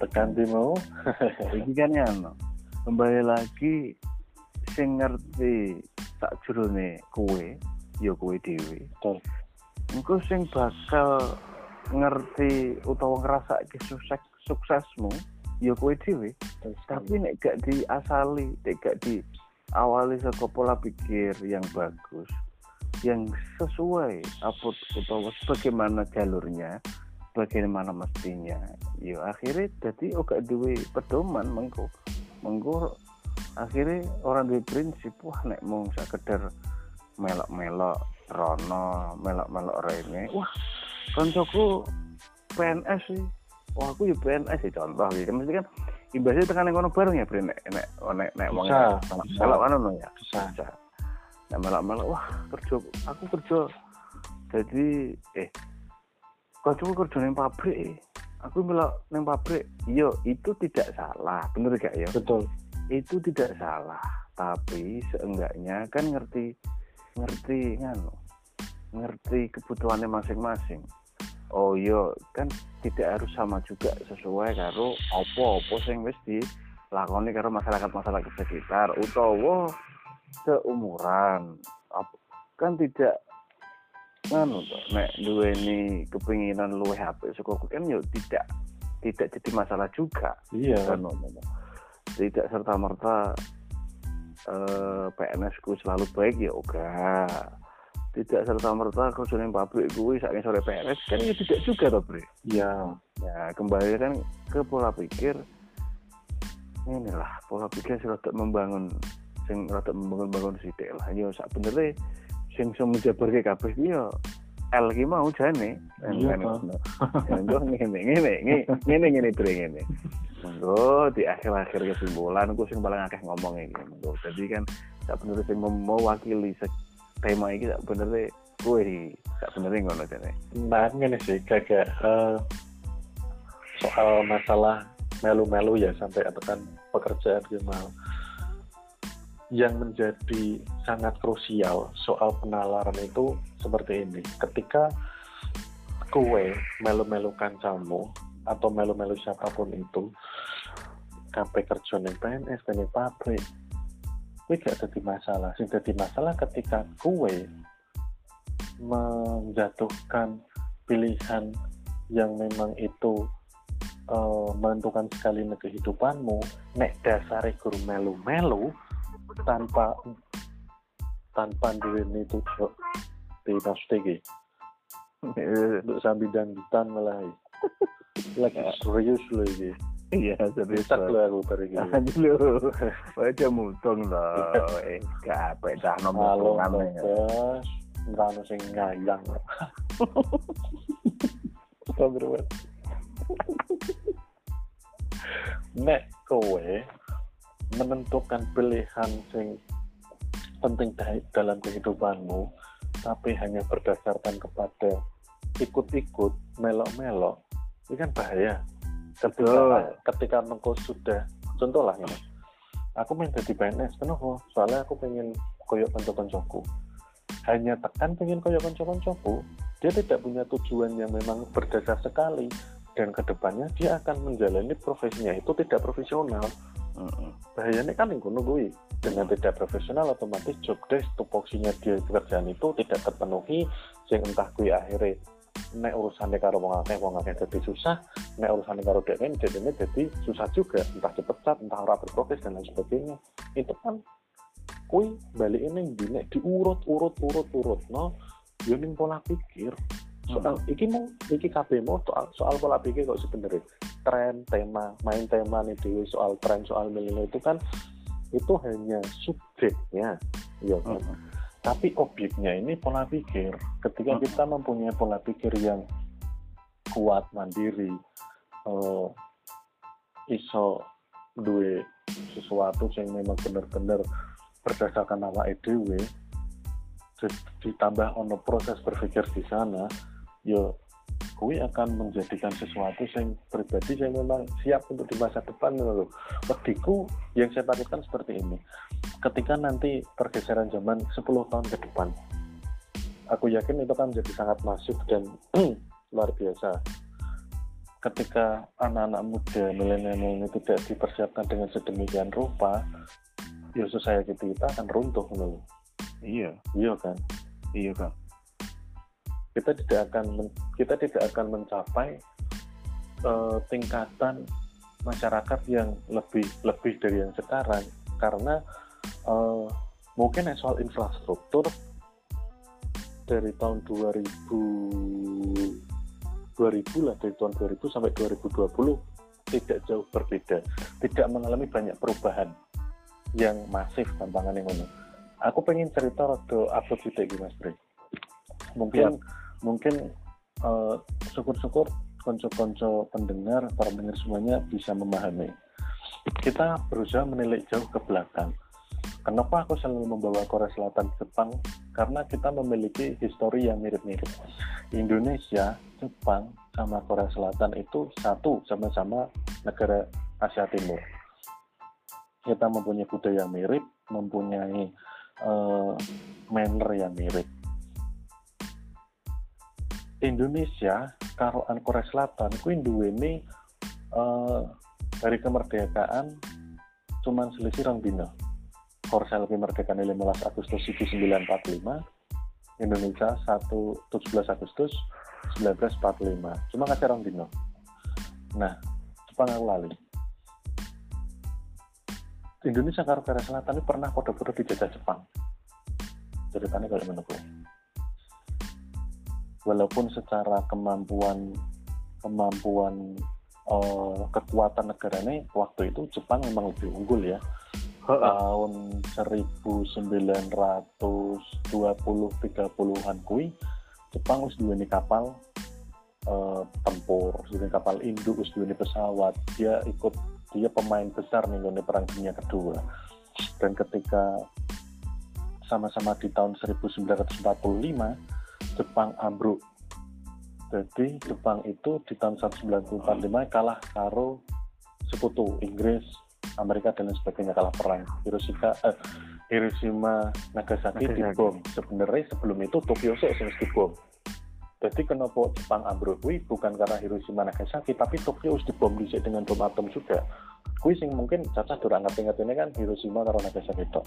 tekan mau. Iki kan ya no. kembali lagi sing ngerti tak jurune kue ya kue dewi betul. Engko sing bakal ngerti utawa ngerasa sukses suksesmu ya kue dewi tapi nek gak diasali nek gak di awali saka pola pikir yang bagus yang sesuai apa utawa bagaimana jalurnya bagaimana mestinya yo akhirnya jadi gak duwe pedoman mengko mengko akhirnya orang duwe prinsip wah nek mau sekedar melok-melok rono melok-melok rene wah koncoku PNS sih. Wah aku ya PNS sih contoh gitu. Mesti kan imbasnya tekan yang kono bareng ya bre nek nek nek nek wong melok kan ono ya bisa nek melok-melok wah kerja aku kerja jadi eh kancaku kerja ning pabrik. Aku melok ning pabrik iya itu tidak salah. Bener gak ya? Betul. Itu tidak salah tapi seenggaknya kan ngerti ngerti nganu ngerti kebutuhannya masing-masing. Oh iya kan tidak harus sama juga sesuai karo opo-opo sing wis dilakoni karo masyarakat-masyarakat sekitar utawa seumuran. Kan tidak nganu to nek duweni kepinginan luwih apik saka aku kan yo tidak tidak jadi masalah juga. Iya. Kan tidak serta merta eh, PNS ku selalu baik ya oga tidak serta merta kerja yang pabrik gue saking sore PNS kan ya tidak juga toh bre. Iya. Ya kembali kan ke pola pikir inilah pola pikir rada membangun sing rada membangun bangun sidik lah. Yo sak benernya sing iso menjabarke kabeh ki yo L ki mau jane. Iya, Pak. Engko ngene ngene ngene ngene ngene bre ngene. Monggo di akhir-akhir kesimpulan aku sing paling akeh ngomong iki monggo. Jadi kan sak benernya sing mewakili tema iki sak benernya kowe iki sak benernya ngono jane. Nah ini sih kayak eh, soal masalah melu-melu ya sampai tekan pekerjaan gimana yang menjadi sangat krusial soal penalaran itu seperti ini. Ketika kue melu-melu kancamu atau melu-melu siapa pun itu sampai kerja ning PNS ning pabrik kue gak jadi masalah. Sing jadi masalah ketika kue menjatuhkan pilihan yang memang itu eh, menentukan sekali nih kehidupanmu nek dasare guru melu-melu tanpa tanpa duweni tujuan di maksudnya untuk sambil dangdutan malah lagi serius loh ini. Iya serius Bisa loh. aku ini. Anjir lu, baca mutong loh, eh kape dah nomor. Bos. Nggak sing ngayang. Nek kowe menentukan pilihan sing penting da- dalam kehidupanmu, tapi hanya berdasarkan kepada ikut-ikut, melok-melok, ini kan bahaya. Ketika, Betul. ketika engkau sudah, contoh lah ini, aku main jadi PNS, kenapa? Soalnya aku pengen koyok konco-koncoku. Hanya tekan pengen koyok konco-koncoku, dia tidak punya tujuan yang memang berdasar sekali. Dan ke depannya dia akan menjalani profesinya itu tidak profesional. Mm-mm. Bahayanya kan yang kuno gue. Dengan tidak profesional otomatis job desk tupoksinya dia pekerjaan itu tidak terpenuhi. Sing entah gue akhirnya nek urusannya karo wong akeh wong akeh jadi susah nek urusannya karo kan jadinya jadi susah juga entah dipecat entah ora berprofes dan lain sebagainya itu kan kui balik ini di diurut urut urut urut no yo pola pikir soal iki mau iki kabeh mau soal soal pola pikir kok sebenarnya tren tema main tema nih dewi soal tren soal milenial itu kan itu hanya subjeknya ya kan Mm-mm. tapi objeknya ini pola pikir ketika Hmm. kita mempunyai pola pikir yang kuat mandiri eh, iso duwe sesuatu yang memang benar-benar berdasarkan nama EDW ditambah ono proses berpikir di sana yo kui akan menjadikan sesuatu yang pribadi yang memang siap untuk di masa depan loh. Badiku yang saya takutkan seperti ini. Ketika nanti pergeseran zaman 10 tahun ke depan, aku yakin itu kan menjadi sangat masif dan luar biasa. ketika anak-anak muda milenial ini tidak dipersiapkan dengan sedemikian rupa ya society kita akan runtuh loh iya iya kan iya kan kita tidak akan kita tidak akan mencapai uh, tingkatan masyarakat yang lebih lebih dari yang sekarang. Karena uh, mungkin soal infrastruktur dari tahun 2000 2000 lah dari tahun 2000 sampai 2020 tidak jauh berbeda. Tidak mengalami banyak perubahan yang masif tantangan yang ini aku pengen cerita rada upload gitu Mas Bre mungkin. Mungkin uh, syukur-syukur konco-konco pendengar para pendengar semuanya bisa memahami kita berusaha menilik jauh ke belakang Kenapa aku selalu membawa Korea Selatan Jepang? Karena kita memiliki histori yang mirip-mirip. Indonesia, Jepang, sama Korea Selatan itu satu sama-sama negara Asia Timur. Kita mempunyai budaya yang mirip, mempunyai uh, manner yang mirip. Indonesia, karoan Korea Selatan, ku ini uh, dari kemerdekaan cuman selisih rong dino Korsel kemerdekaan 15 Agustus 1945 Indonesia 1 17 Agustus 1945 cuma ngasih orang dino nah Jepang aku lali. Indonesia karo Korea Selatan ini pernah foto-foto dijajah Jepang. Ceritanya kayak menurutku walaupun secara kemampuan kemampuan uh, kekuatan negara ini waktu itu Jepang memang lebih unggul ya tahun 1920 30-an kui Jepang wis duweni kapal uh, tempur, duweni kapal induk, wis duweni pesawat. Dia ikut dia pemain besar nih di Perang Dunia Kedua. Dan ketika sama-sama di tahun 1945 Jepang ambruk. Jadi Jepang itu di tahun 1945 kalah karo sekutu Inggris, Amerika dan lain sebagainya kalah perang. Hiroshima eh, Hiroshima Nagasaki, dibom. Sebenarnya sebelum itu Tokyo sih harus dibom. Jadi kenapa Jepang ambruk? Bukan karena Hiroshima Nagasaki tapi Tokyo harus dibom dhisik dengan bom atom juga. Kui sing mungkin caca durang ngerti ini kan Hiroshima karo Nagasaki itu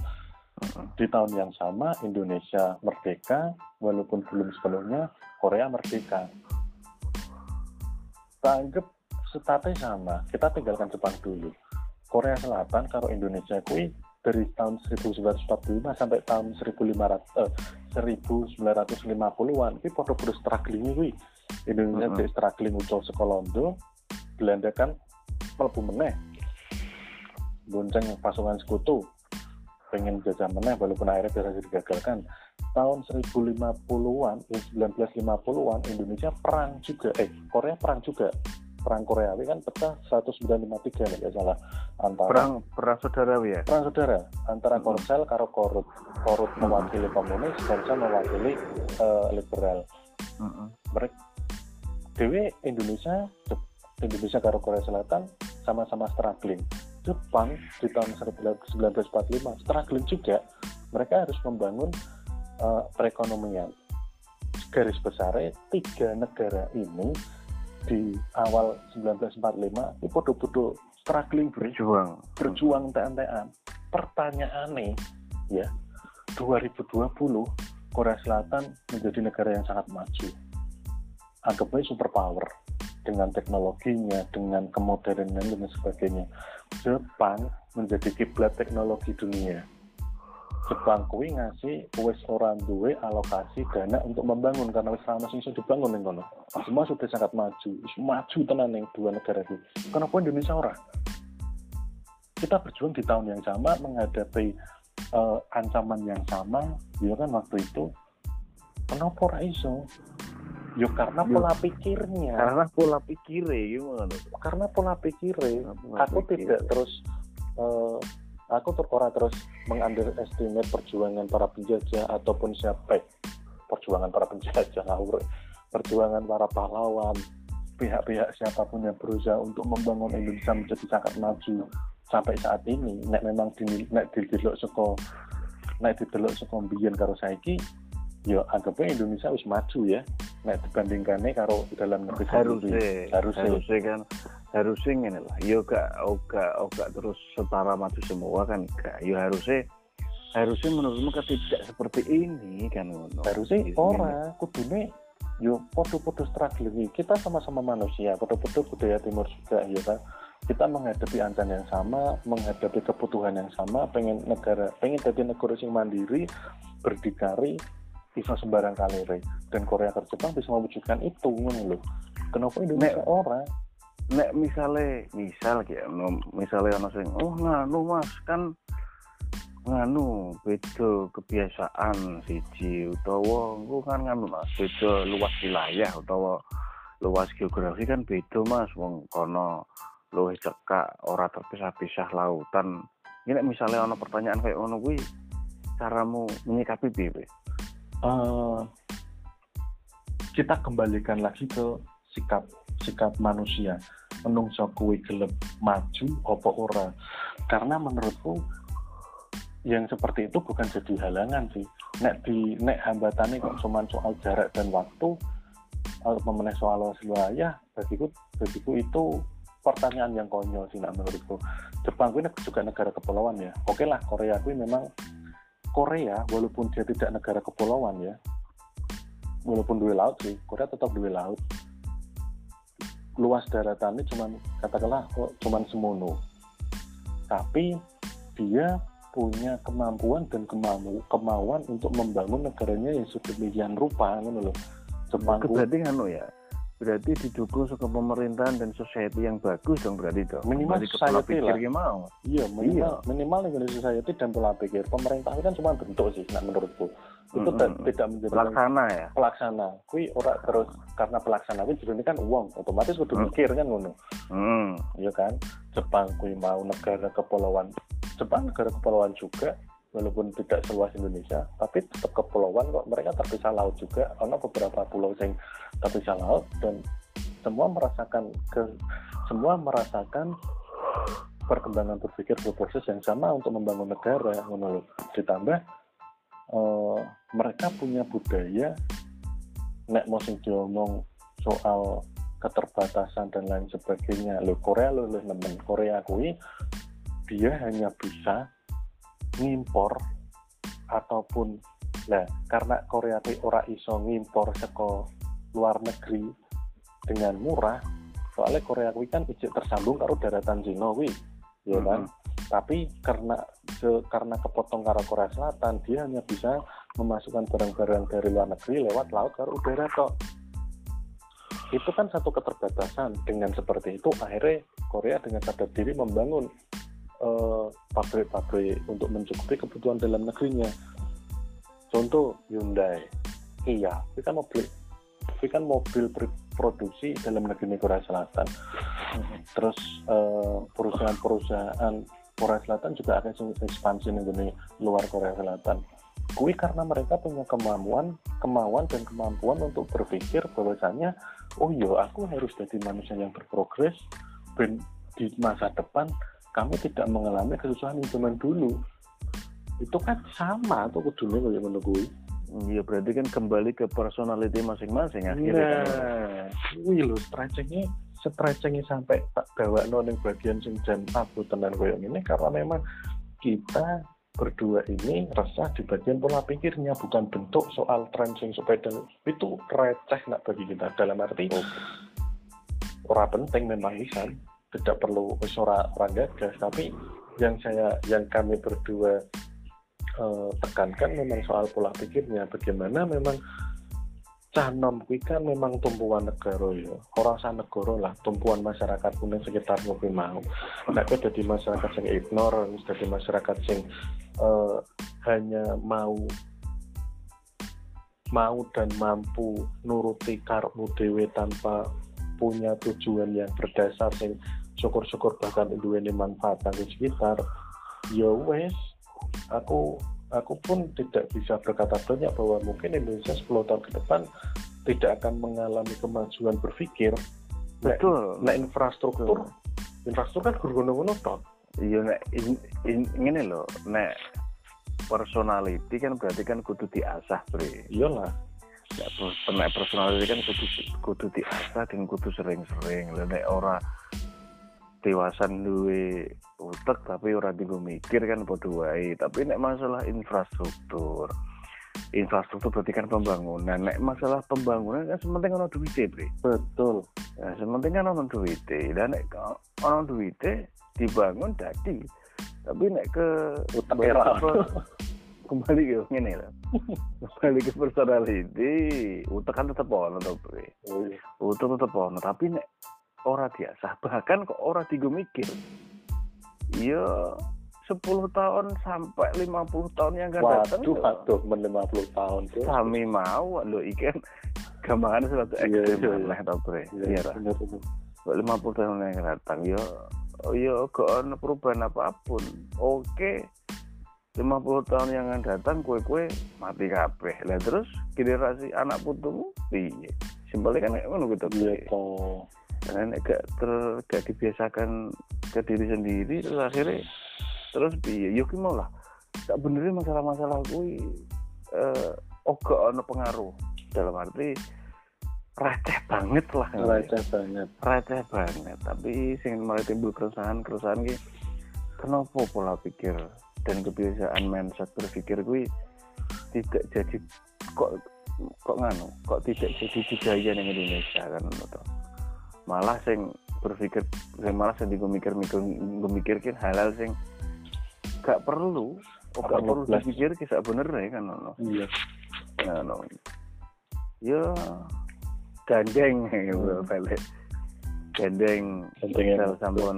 di tahun yang sama Indonesia merdeka walaupun belum sepenuhnya Korea merdeka tak anggap statusnya sama kita tinggalkan Jepang dulu Korea Selatan karo Indonesia kui dari tahun 1945 sampai tahun 1500 eh, 1950-an iki padha-padha struggling kuwi. Indonesia uh -huh. struggling ucul sekolah Londo, Belanda kan mlebu meneh. Bonceng pasukan sekutu pengen jajah meneh walaupun akhirnya berhasil digagalkan. Tahun 1050-an, 1950-an Indonesia perang juga, eh Korea perang juga perang Korea kan pecah 1953 ya salah antara perang perang saudara ya perang saudara antara hmm. Korsel karo Korut Korut hmm. mewakili komunis Korsel mewakili uh, liberal hmm. mereka Dewi Indonesia Indonesia karo Korea Selatan sama-sama struggling Jepang di tahun 1945 struggling juga mereka harus membangun uh, perekonomian. Garis besarnya tiga negara ini di awal 1945 itu podo-podo struggling berjuang. Berjuang TNTan pertanyaannya ya 2020 Korea Selatan menjadi negara yang sangat maju. Anggapnya super power dengan teknologinya dengan kemodernan dan sebagainya Jepang menjadi kiblat teknologi dunia Jepang kuwi ngasih wis orang duwe alokasi dana untuk membangun karena wis sama sing dibangun ning kono. Semua sudah sangat maju, maju tenan ning dua negara itu. Kenapa Indonesia ora? Kita berjuang di tahun yang sama menghadapi uh, ancaman yang sama, ya kan waktu itu. Kenapa ora iso? Yo karena pola pikirnya. Karena pola pikirnya gimana? Karena pola pikirnya. Aku tidak terus uh, aku ter orang terus mengunderestimate perjuangan para penjajah ataupun siapa eh, perjuangan para penjajah ngawur perjuangan para pahlawan pihak-pihak siapa pun yang berusaha untuk membangun Indonesia menjadi sangat maju sampai saat ini nek memang di nek didelok seko nek didelok seko mbiyen karo saiki yo anggapnya Indonesia wis maju ya. Nek dibandingkannya karo dalam negeri harusnya harusnya harusnya kan. Harusnya ini lah. Yo gak gak gak terus setara maju semua kan gak. Yo harusnya harusnya menurutmu tidak seperti ini kan ngono. Harusnya ora. kudune yo podo-podo struggling kita sama-sama manusia podo-podo budaya timur juga ya kan kita menghadapi ancaman yang sama menghadapi kebutuhan yang sama pengen negara pengen jadi negara yang mandiri berdikari bisa sembarang kali dan Korea ke Jepang bisa mewujudkan itu ngono loh kenapa Indonesia nek, orang nek misalnya misal ya misalnya ono sing oh nganu mas kan nganu beda kebiasaan siji utawa engko kan nganu mas beda luas wilayah utawa luas geografi kan beda mas. Wong kono luwih cekak ora terpisah-pisah lautan. Ini misalnya ono pertanyaan kayak ono kuwi caramu menyikapi piye uh, kita kembalikan lagi ke sikap sikap manusia. Menungso kuwi gelem maju opo ora? Karena menurutku yang seperti itu bukan jadi halangan sih. Nek di nek hambatannya kok cuma soal jarak dan waktu atau memenuhi soal wilayah bagiku bagiku itu pertanyaan yang konyol sih nak menurutku. Jepang ini juga negara kepulauan ya. Oke lah Korea ini memang Korea walaupun dia tidak negara kepulauan ya walaupun dua laut sih Korea tetap dua laut. Luas daratannya cuma katakanlah kok cuma semono tapi dia punya kemampuan dan kemau kemauan untuk membangun negaranya yang sedemikian rupa gitu loh Jepang berarti kan ya berarti didukung ke pemerintahan dan society yang bagus dong berarti dong minimal society lah. mau iya minimal iya. minimal Indonesia society dan pola pikir. Pemerintah itu kan cuma bentuk sih nah menurutku. Itu mm -hmm. tidak menjadi pelaksana ya? Pelaksana. Kui ora terus karena pelaksana kui ini kan uang. Otomatis kudu mm. mikir kan ngono. Mm. iya kan? Jepang kui mau negara kepulauan Jepang negara kepulauan juga walaupun tidak seluas Indonesia tapi tetap kepulauan kok. Mereka terpisah laut juga. Karena beberapa pulau yang terpisah laut dan semua merasakan ke semua merasakan perkembangan berpikir berproses yang sama untuk membangun negara menurut ditambah uh, mereka punya budaya nek mau sing diomong soal keterbatasan dan lain sebagainya. Lo Korea lo nemen. Korea kui dia hanya bisa ngimpor ataupun nah karena Korea itu ora iso ngimpor seko luar negeri dengan murah soalnya Korea kuwi kan ijek tersambung karo daratan Cina kuwi ya kan? Mm -hmm. tapi karena ke, karena kepotong karo Korea Selatan dia hanya bisa memasukkan barang-barang dari luar negeri lewat laut karo udara kok itu kan satu keterbatasan. Dengan seperti itu akhirnya Korea dengan sadar diri membangun pabrik-pabrik uh, untuk mencukupi kebutuhan dalam negerinya. Contoh Hyundai, Kia, itu kan mobil, itu kan mobil produksi dalam negeri Korea Selatan. Terus uh, perusahaan-perusahaan Korea Selatan juga akan ekspansi di luar Korea Selatan. Kui karena mereka punya kemampuan, kemauan dan kemampuan untuk berpikir bahwasanya, oh iya aku harus jadi manusia yang berprogres dan di masa depan kamu tidak mengalami kesusahan yang zaman dulu. Itu kan sama tuh kudunya kayak menunggu. Iya berarti kan kembali ke personality masing-masing akhirnya. Nah, wih lo stretchingnya stretchingnya sampai tak bawa noning bagian sing jam aku tenan kayak ini karena memang kita berdua ini resah di bagian pola pikirnya bukan bentuk soal trenching sepeda. Itu receh nak bagi kita. Dalam arti oh. ora penting memang bisa tidak perlu suara orang gagas tapi yang saya yang kami berdua uh, tekankan memang soal pola pikirnya. Bagaimana memang canom kan memang tumpuan negara ya. Orang negara lah tumpuan masyarakat kuning sekitar kuwi mau. Nek jadi masyarakat yang ignore jadi masyarakat yang uh, hanya mau mau dan mampu nuruti karmu dewe tanpa punya tujuan yang berdasar sing syukur-syukur bahkan ini manfaat di sekitar ya wes aku aku pun tidak bisa berkata banyak bahwa mungkin Indonesia 10 tahun ke depan tidak akan mengalami kemajuan berpikir. Betul. nah, infrastruktur hmm. infrastruktur kan guru-guru toh iya nek in, in, ini loh nek personality kan berarti kan kudu diasah bre. Iyalah. Ya nek personality kan kudu kudu diasah dan kudu sering-sering. Lha nek ora dewasan duwe utek tapi ora digo mikir kan padha wae. Tapi nek masalah infrastruktur infrastruktur berarti kan pembangunan. Nek masalah pembangunan kan sementing ono duwite bre. Betul. Ya sementing kan ono duwite. Dan nek ono duwite dibangun dadi. Tapi nek ke utek era. Kembali ke ngene lah. Kembali ke personality utek kan tetep ono to bre. Oh, iya. utek tetep ono tapi nek ora biasa. Bahkan kok ora digo mikir. Iya 10 tahun sampai 50 tahun yang akan datang waduh ya, waduh men 50 tahun tuh sami mau lho iki kan gambaran suatu Iya, ekstrem iya, iya. lah to bre? Iya iya bener bener. Kok 50 tahun yang akan datang ya ya gak ada perubahan apa pun. Oke 50 tahun yang akan datang kue-kue mati kabeh. Lah terus generasi anak putumu? Piye simpelnya kan kayak ngono gitu iya toh karena nek gak ter gak dibiasakan ke diri sendiri terus akhirnya terus piye? Yo ki mau lah. Tak benerin masalah-masalah kuwi eh oh ono pengaruh. Dalam arti receh banget lah receh banget. Receh banget. Tapi sing mulai timbul keresahan keresahan ki kenapa pola pikir dan kebiasaan mindset berpikir gue tidak jadi kok kok nganu kok tidak jadi budaya di Indonesia kan toh. Malah sing berpikir sing malah sing gue mikir mikir mikirkin halal sing gak perlu oh, gak perlu dipikir kisah bener ya kan ngono iya. Ngono ya gandeng Hmm. balik. Gandeng Gandeng sel yang- sampun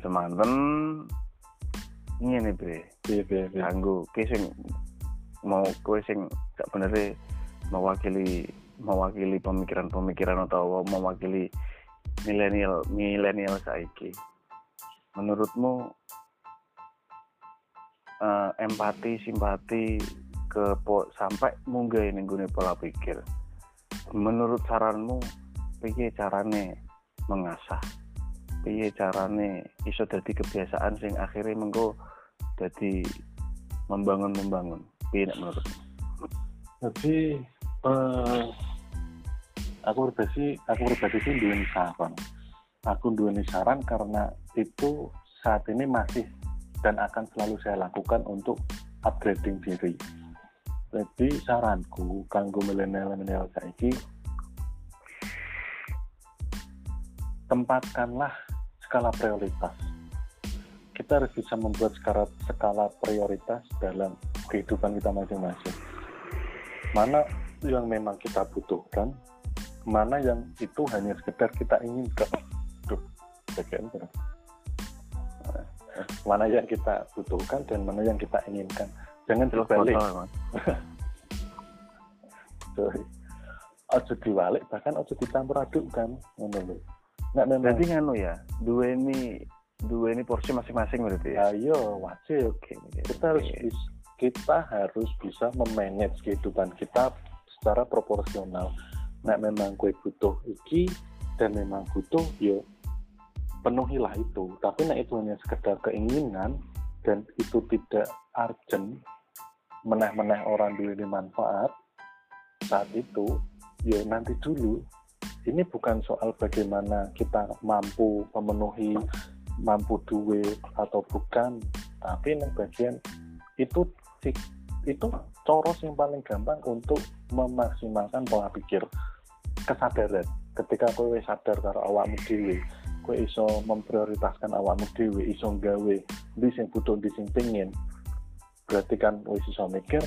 semanten. Ngene bre. Iya iya iya. Kanggo ki sing mau kowe sing sak benere mewakili mewakili pemikiran-pemikiran atau mewakili milenial milenial saiki. Menurutmu eh, empati simpati ke po, sampai munggah ini gune pola pikir. Menurut saranmu piye carane mengasah? Piye carane iso dadi kebiasaan sing akhirnya mengko dadi membangun membangun piye menurutmu? Jadi eh, aku pribadi aku pribadi sih dua saran. Aku dua saran karena itu saat ini masih dan akan selalu saya lakukan untuk upgrading diri. Jadi saranku kanggo milenial milenial saiki tempatkanlah skala prioritas. Kita harus bisa membuat skala skala prioritas dalam kehidupan kita masing-masing. Mana yang memang kita butuhkan mana yang itu hanya sekedar kita inginkan. Duh, bagian? Eh, mana yang kita butuhkan dan mana yang kita inginkan. Jangan sorry. Ojo diwalik bahkan ojo dicampur aduk kan? Ngono lho. Nggak memang berarti nganu ya dua ini dua ini porsi masing-masing berarti ya? Ayo wajib. Oke oke, kita harus oke. bis- kita harus bisa memanage kehidupan kita secara proporsional. Nek memang kue butuh iki dan memang butuh yo penuhilah itu. Tapi nek itu hanya sekedar keinginan dan itu tidak urgent, meneh-meneh orang duwe manfaat saat itu, yo nanti dulu. Ini bukan soal bagaimana kita mampu memenuhi mampu duit atau bukan, tapi yang bagian itu itu coros yang paling gampang untuk memaksimalkan pola pikir kesadaran. Ketika kowe sadar karo awakmu dhewe kowe iso memprioritaskan awakmu dhewe iso gawe di sing butuh di sing pengen berarti kan wis iso mikir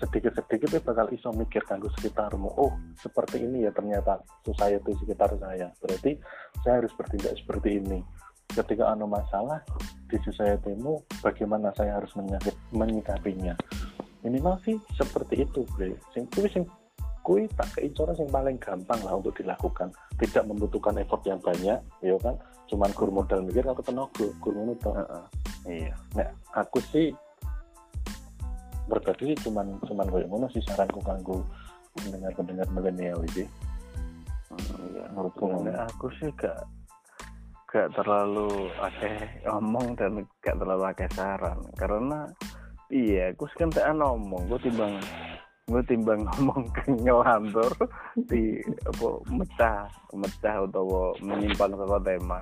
sedikit-sedikit kowe bakal iso mikir kanggo sekitarmu. Oh seperti ini ya ternyata society sekitar saya. Berarti saya harus bertindak seperti ini. Ketika anu masalah di society-mu bagaimana saya harus menyikapinya? Minimal sih seperti itu bre. Sing sing kuwi tak keicoran sing paling gampang lah untuk dilakukan. Tidak membutuhkan effort yang banyak ya kan? Cuman gur modal mikir aku tenaga gur ngono toh. Heeh. iya. Nek aku sih berbagi cuman cuman koyo ngono sih saranku kanggo pendengar-pendengar milenial iki Hmm, iya. Menurutku aku sih gak gak terlalu akeh ngomong dan gak terlalu akeh saran. Karena iya aku sekentekan ngomong gue timbang gue timbang ngomong ke ngelantur di apa mecah mecah atau menyimpan ke tema.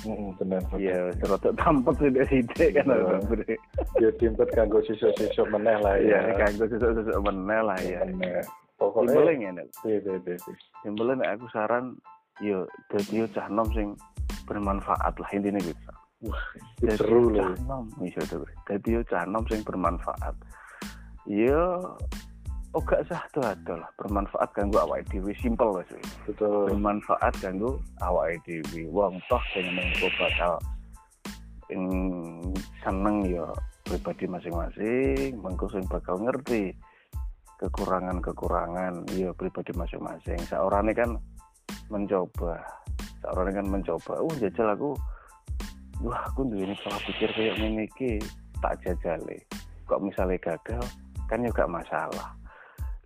Mm, bener iya serotok tampet sudah sidik kan Bener. bre ya timpet kanggo sisuk-sisuk meneh lah iya ya kanggo sesuk-sesuk meneh lah ya. Bener. Pokoknya ngene iya iya iya iya. nek aku saran yo dadi yo cah nom sing bermanfaat lah intinya gitu Itu seru loh cah nom iso to bre dadi yo cah nom sing bermanfaat. Yo oh gak sah tuh ada lah. Bermanfaat kanggo awake dhewe. Simpel wis. Betul. Bermanfaat kanggo awake dhewe. Wong toh sing mengko bakal ing seneng ya pribadi masing-masing. Mengko sing bakal ngerti kekurangan-kekurangan ya pribadi masing-masing. Seorang kan mencoba. Seorang kan mencoba. Oh jajal aku. Wah aku ini pola pikir kayak ngene iki. Tak jajale. Kok misalnya gagal? Kan juga masalah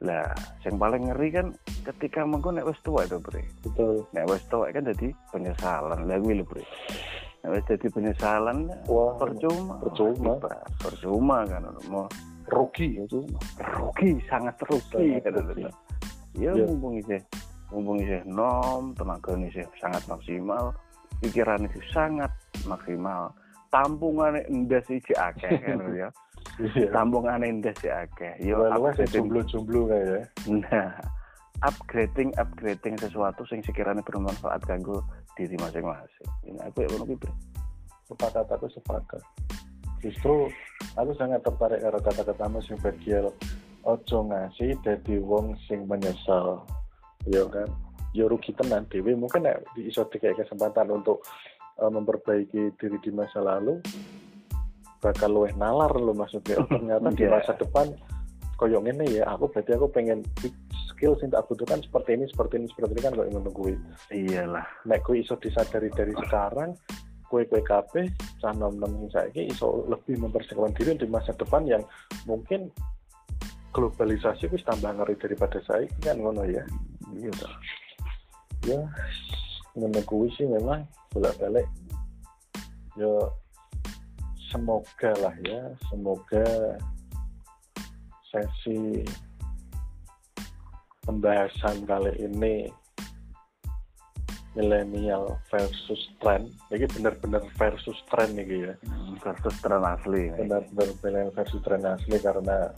lah yang paling ngeri kan ketika mengko nek wis tuwa itu bre. Betul. Nek wis tuwa kan jadi penyesalan. Lah kuwi lho bre. Nek wis jadi penyesalan wah percuma. Percuma. Percuma kan mau rugi. percuma. Rugi sangat rugi kan ya Ya. mumpung isih mumpung isih nom tenaga isih sangat maksimal pikiran isih sangat maksimal. Tampungan ndas iki akeh kan ya iya. Tampungan ndas iki akeh yo jomblo-jomblo kayak ya Nah, upgrading upgrading sesuatu sing sekiranya bermanfaat kanggo diri masing-masing. Ini aku ya ngono kuwi, Bre. sepakat aku sepakat. Justru aku sangat tertarik karo kata-katamu sing bagian ojo ngasih dadi wong sing menyesal. Ya kan? Ya rugi tenan dewe mungkin nek di iso dikei kesempatan untuk eh, memperbaiki diri di masa lalu bakal luwih nalar lo maksudnya. Oh, ternyata di Iya. masa depan koyo ngene ya aku berarti aku pengen skill sing tak butuhkan seperti ini seperti ini seperti ini kan kok ngono kuwi. Iyalah. nek kowe iso disadari dari sekarang kue kue kabeh cah nom nom saiki iso lebih mempersiapkan diri di masa depan yang mungkin globalisasi wis tambah ngeri daripada saiki kan ngono ya. Iya. Ya kuwi sih memang bolak balik ya semoga lah ya semoga sesi pembahasan kali ini milenial versus trend. Ini benar-benar versus trend nih ya. Versus tren asli. benar-benar milenial versus trend asli karena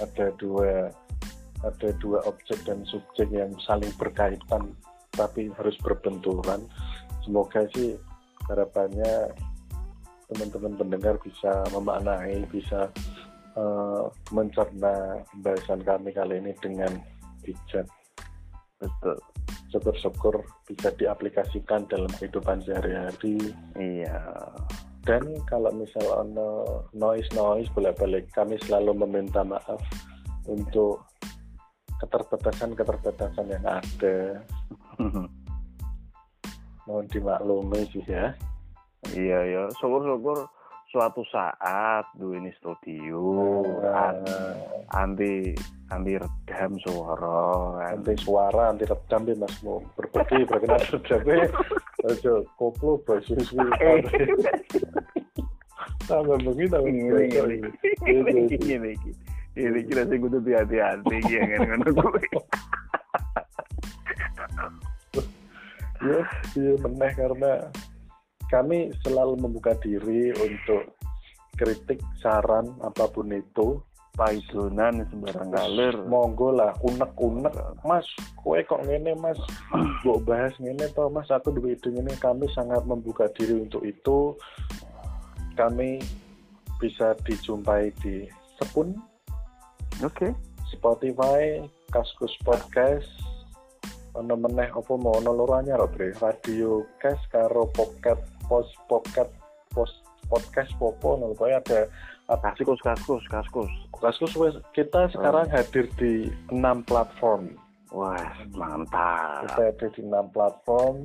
ada dua ada dua objek dan subjek yang saling berkaitan tapi harus berbenturan. Semoga sih harapannya teman-teman pendengar bisa memaknai bisa eh, mencerna pembahasan kami kali ini dengan bijak Betul. syukur-syukur bisa diaplikasikan dalam kehidupan sehari-hari Iya. dan kalau misal ono noise noise bolak-balik kami selalu meminta maaf untuk keterbatasan keterbatasan yang ada mohon dimaklumi sih ya iya ya, syukur-syukur suatu saat duwe ini studio Ah. an- anti anti redam suara kan. anti suara anti redam deh mas. Mau berbagi berkenaan redam aja koplo suwi tambah begitu tambah Ini, begitu. ini, ini, ini, kira sih kudu hati-hati ya kan ngono kuwi. ya iya meneh karena kami selalu membuka diri untuk kritik saran apa pun itu. Paidonan sembarang kalir. monggo lah unek unek mas kue kok ngene mas? Mbok bahas ngene toh mas? Aku duwe ide ngene. Kami sangat membuka diri untuk itu. Kami bisa dijumpai di Sepun Oke. Spotify Kaskus Podcast. Ono meneh apa mau ono loro anyar Radio Kes karo Pocket Post Pocket Post Podcast Popo ono pokoknya ada apa? Kaskus, kaskus, kaskus. Kaskus kita sekarang hadir di enam platform. Wah, mantap. kita ada di enam platform.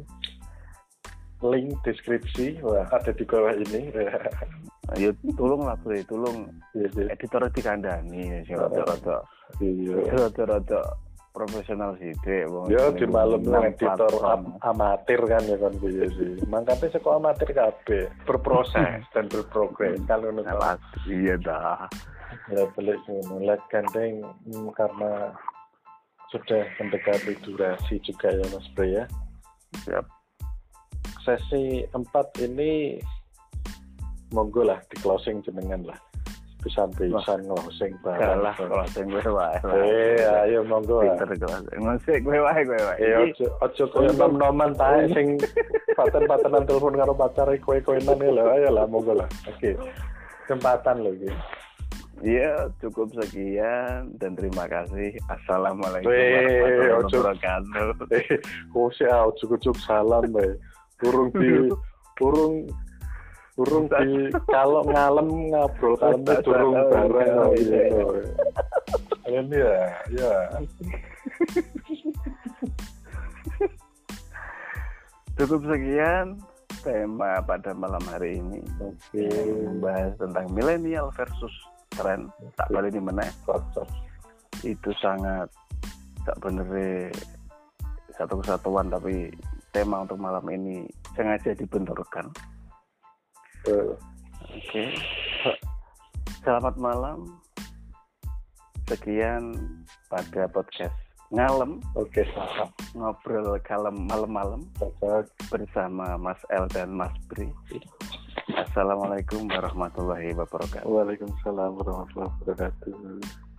Link deskripsi wah ada di bawah ini. Ayo tolong lah, Bre, tolong Iya, iya. editor dikandani sing rada-rada Iya. rada-rada profesional sih, Dek. Wong Ya di malam nang editor am- amatir kan ya kan piye sih. Mangkate sekolah amatir kabeh, berproses dan berprogres kan ngono Nah, ta. Iya dah. ya balik lihat gandeng hmm, karena sudah mendekati durasi juga ya Mas Bre ya. Siap. Sesi 4 ini monggo lah di closing jenengan lah. Bisa closing bareng. Kalah gue wae. Eh, ayo monggo. Pinter closing. Musik gue wae gue wae. Eh, ojo ojo koyo nom-noman tae sing paten-patenan telepon karo pacar kowe-koenan lho. Ayo lah monggo lah. Oke. Kesempatan lho iki. Iya, cukup sekian dan terima kasih. Assalamualaikum warahmatullahi wabarakatuh. Eh, kok sih cukup salam, Bay. Burung di burung burung di kalau ngalem ngobrol kalem burung bareng. Oh, iya. Ini ya, ya. Cukup sekian tema pada malam hari ini. Oke. Okay. Membahas tentang milenial versus keren tak balik di mana itu sangat tak bener satu kesatuan tapi tema untuk malam ini sengaja dibenturkan oke. Okay. selamat malam. Sekian pada podcast ngalem. Oke okay, ngobrol kalem malam-malam. Bersama Mas El dan Mas Bri. Assalamualaikum warahmatullahi wabarakatuh. Waalaikumsalam warahmatullahi wabarakatuh.